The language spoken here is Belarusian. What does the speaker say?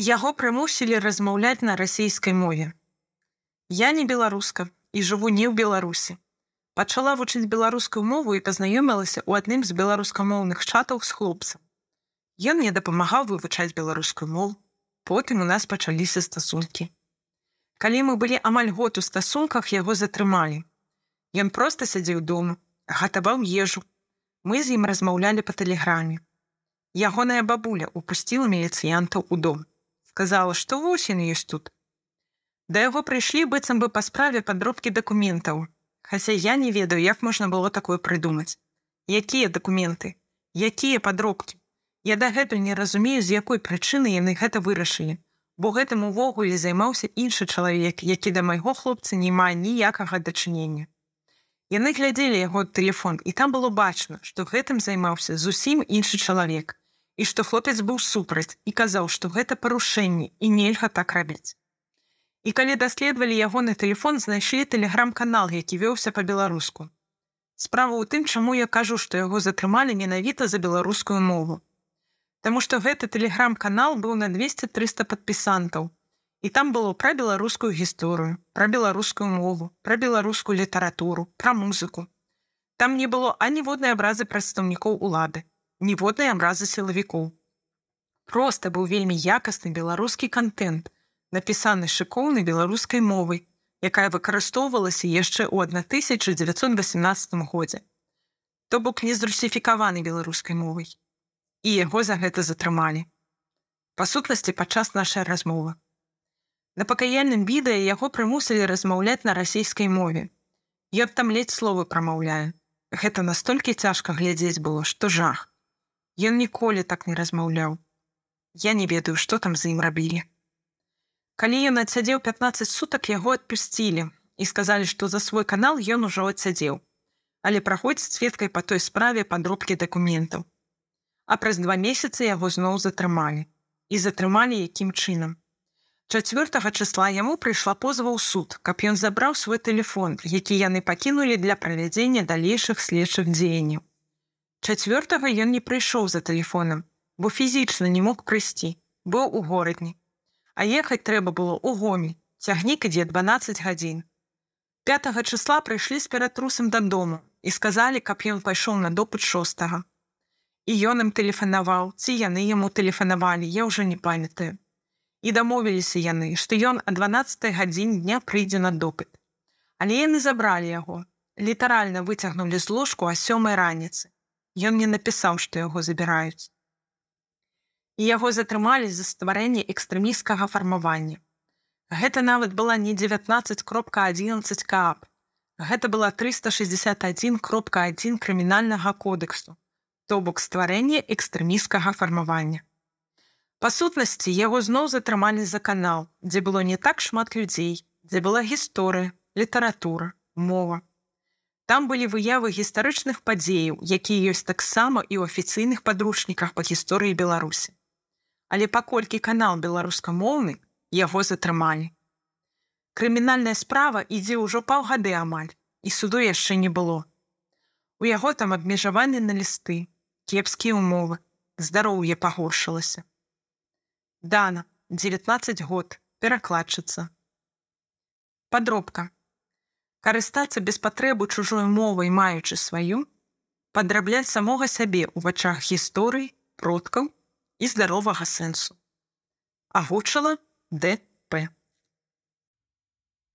Яго прымусілі размаўляць на расійскай мове. Я не беларуска і жыву не ў Беларусі. Пачала вучыць беларускую мову і пазнаёмілася ў адным з беларускамоўных чатаў з хлопцам. Ён мне дапамагаў вывучаць беларускую мову, потым у нас пачаліся стасункі. Калі мы былі амаль год у стасунках яго затрымалі. Ён проста сядзеў дома, гатаваў ежу. Мы з ім размаўлялі па тэлеграме. Ягоная бабуля упусціла міліцыянтаў у дом сказала, што вось ён ёсць тут. Да яго прыйшлі быццам бы па справе падробкі дакументаў. Хаця я не ведаю, як можна было такое прыдумаць. Якія дакументы, якія падробкі. Я дагэтуль не разумею, з якой прычыны яны гэта вырашылі, бо гэтым увогуле займаўся іншы чалавек, які да майго хлопца не мае ніякага дачынення. Яны глядзелі яго телефон і там было бачна, што гэтым займаўся зусім іншы чалавек і што хлопец быў супраць і казаў, што гэта парушэнні і нельга так рабіць. І калі даследавалі ягоны телефон, знайшлі тэлеграм-канал, які вёўся па-беларуску. Справа ў тым, чаму я кажу, што яго затрымалі менавіта за беларускую мову. Таму што гэты тэлеграм-канал быў на 200-300 падпісантаў. І там было пра беларускую гісторыю, пра беларускую мову, пра беларускую літаратуру, пра музыку. Там не было аніводнай абразы прадстаўнікоў улады ніводнай амразы сілавікоў. Проста быў вельмі якасны беларускі контент, напісаны шыкоўнай беларускай мовай, якая выкарыстоўвалася яшчэ ў 1918 годзе. То бок не зрусіфікаваны беларускай мовай. І яго за гэта затрымалі. Па сутнасці падчас нашай размовы. На пакаяльным відэа яго прымусілі размаўляць на расійскай мове. Ён там ледзь словы прамаўляе. Гэта настолькі цяжка глядзець было, што жах. Ён ніколі так не размаўляў. Я не ведаю, што там з ім рабілі. Калі ён адсядзеў 15 сутак яго адпусцілі і сказалі, што за свой канал ён ужо адсядзеў, але праходзіць сведкай па той справе падробкі дакументаў. А праз два месяцы яго зноў затрымалі і затрымалі якім чынам. Чацвёртага числа яму прыйшла позва ў суд, каб ён забраў свой телефон, які яны пакінулі для правядзення далейшых следчых дзеянняў. Чацвёртага ён не прыйшоў за тэлефонам, бо фізічна не мог прыйсці, быў у горадні. А ехаць трэба было ў гомі, цягнік ідзе 12 гадзін. 5 числа прыйшлі з ператрусам дадому і сказалі, каб ён пайшоў на допыт шостага. І ён ім тэлефанаваў, ці яны яму тэлефанавалі, я ўжо не памятаю. І дамовіліся яны, што ён а 12 гадзін дня прыйдзе на допыт. Але яны забралі яго, літаральна выцягнулі з ложку а сёмай раніцы. Ён не напісаў, што яго забіраюць. І яго затрымалі за стварэнне экстрэміскага фармавання. Гэта нават была не 19.11 кап. Гэта была 361.1 крымінальнага кодексу, то бок стварэнне экстрэміскага фармавання. Па сутнасці яго зноў затрымалі за канал, дзе было не так шмат людзей, дзе была гісторыя, літаратура, мова. Там былі выявы гістарычных падзеяў, якія ёсць таксама і ў афіцыйных падручніках па гісторыі Беларусі. Але паколькі канал беларускамоўны яго затрымалі. Крымінальная справа ідзе ўжо паўгады амаль і суду яшчэ не было. У яго там абмежаваны на лісты, кепскія ўмовы, здароўе пагоршылася. Дана 19 год перакладчыца. Падробка карыстацца без патрэбу чужой мовай маючы сваю, падрабляць самога сябе ў вачах гісторыі, продкаў і здаровага сэнсу. Агучала ДП.